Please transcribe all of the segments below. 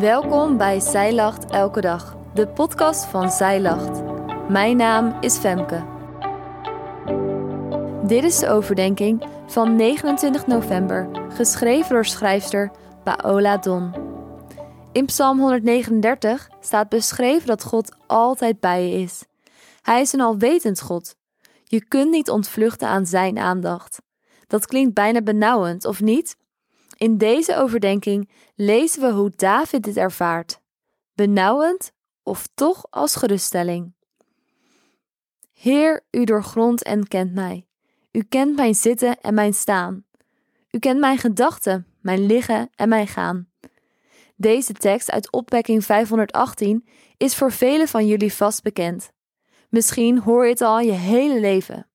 Welkom bij Zij Lacht Elke Dag, de podcast van Zij Lacht. Mijn naam is Femke. Dit is de overdenking van 29 november, geschreven door schrijfster Paola Don. In Psalm 139 staat beschreven dat God altijd bij je is. Hij is een alwetend God. Je kunt niet ontvluchten aan zijn aandacht. Dat klinkt bijna benauwend, of niet? In deze overdenking lezen we hoe David dit ervaart. Benauwend of toch als geruststelling. Heer, u doorgrondt en kent mij. U kent mijn zitten en mijn staan. U kent mijn gedachten, mijn liggen en mijn gaan. Deze tekst uit opwekking 518 is voor velen van jullie vast bekend. Misschien hoor je het al je hele leven.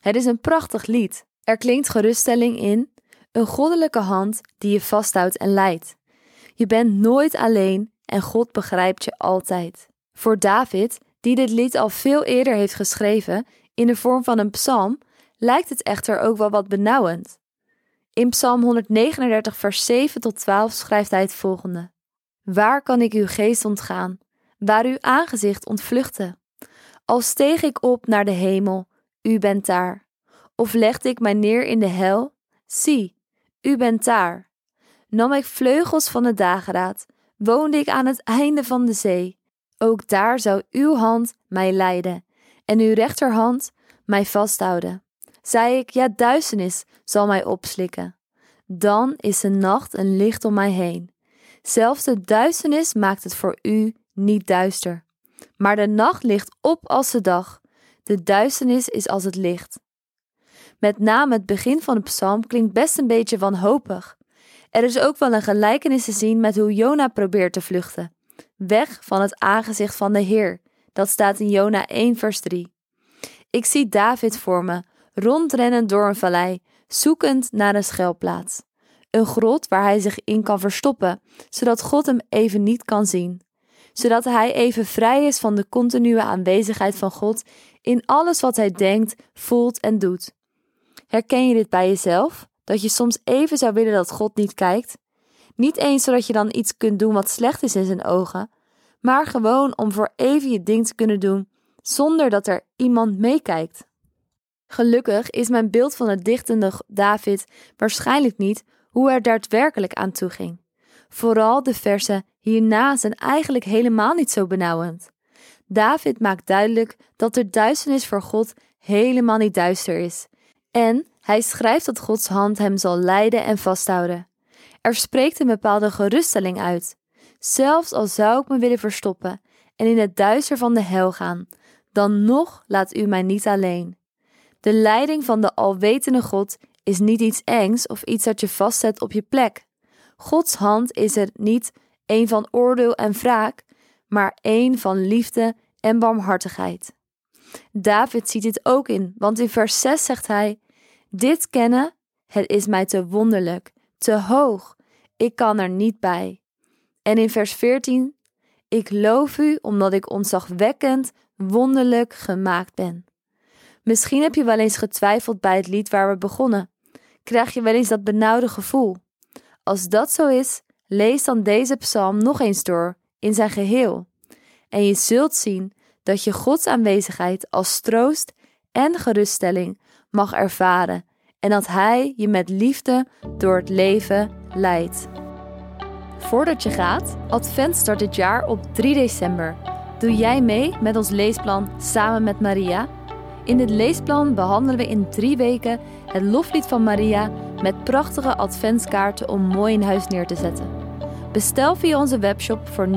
Het is een prachtig lied. Er klinkt geruststelling in een goddelijke hand die je vasthoudt en leidt. Je bent nooit alleen en God begrijpt je altijd. Voor David, die dit lied al veel eerder heeft geschreven in de vorm van een psalm, lijkt het echter ook wel wat benauwend. In Psalm 139, vers 7 tot 12 schrijft hij het volgende: Waar kan ik uw geest ontgaan, waar uw aangezicht ontvluchten? Al steeg ik op naar de hemel, u bent daar. Of legde ik mij neer in de hel, zie, u bent daar. Nam ik vleugels van de dageraad, woonde ik aan het einde van de zee. Ook daar zou uw hand mij leiden en uw rechterhand mij vasthouden. Zei ik, ja, duisternis zal mij opslikken. Dan is de nacht een licht om mij heen. Zelfs de duisternis maakt het voor u niet duister. Maar de nacht ligt op als de dag. De duisternis is als het licht. Met name het begin van de psalm klinkt best een beetje wanhopig. Er is ook wel een gelijkenis te zien met hoe Jona probeert te vluchten. Weg van het aangezicht van de Heer. Dat staat in Jona 1 vers 3. Ik zie David voor me, rondrennend door een vallei, zoekend naar een schuilplaats. Een grot waar hij zich in kan verstoppen, zodat God hem even niet kan zien. Zodat hij even vrij is van de continue aanwezigheid van God in alles wat hij denkt, voelt en doet. Herken je dit bij jezelf? Dat je soms even zou willen dat God niet kijkt? Niet eens zodat je dan iets kunt doen wat slecht is in zijn ogen, maar gewoon om voor even je ding te kunnen doen zonder dat er iemand meekijkt. Gelukkig is mijn beeld van het dichtende David waarschijnlijk niet hoe er daadwerkelijk aan toe ging. Vooral de versen hierna zijn eigenlijk helemaal niet zo benauwend. David maakt duidelijk dat de duisternis voor God helemaal niet duister is en hij schrijft dat Gods hand hem zal leiden en vasthouden. Er spreekt een bepaalde geruststelling uit. Zelfs al zou ik me willen verstoppen en in het duister van de hel gaan, dan nog laat u mij niet alleen. De leiding van de alwetende God is niet iets engs of iets dat je vastzet op je plek. Gods hand is er niet een van oordeel en wraak, maar een van liefde en barmhartigheid. David ziet dit ook in, want in vers 6 zegt hij: Dit kennen, het is mij te wonderlijk, te hoog, ik kan er niet bij. En in vers 14: Ik loof u omdat ik ontzagwekkend, wonderlijk gemaakt ben. Misschien heb je wel eens getwijfeld bij het lied waar we begonnen. Krijg je wel eens dat benauwde gevoel? Als dat zo is, lees dan deze psalm nog eens door, in zijn geheel. En je zult zien dat je Gods aanwezigheid als troost en geruststelling mag ervaren en dat Hij je met liefde door het leven leidt. Voordat je gaat, Advent start dit jaar op 3 december. Doe jij mee met ons leesplan Samen met Maria? In dit leesplan behandelen we in drie weken het loflied van Maria met prachtige adventskaarten om mooi in huis neer te zetten. Bestel via onze webshop voor 9,95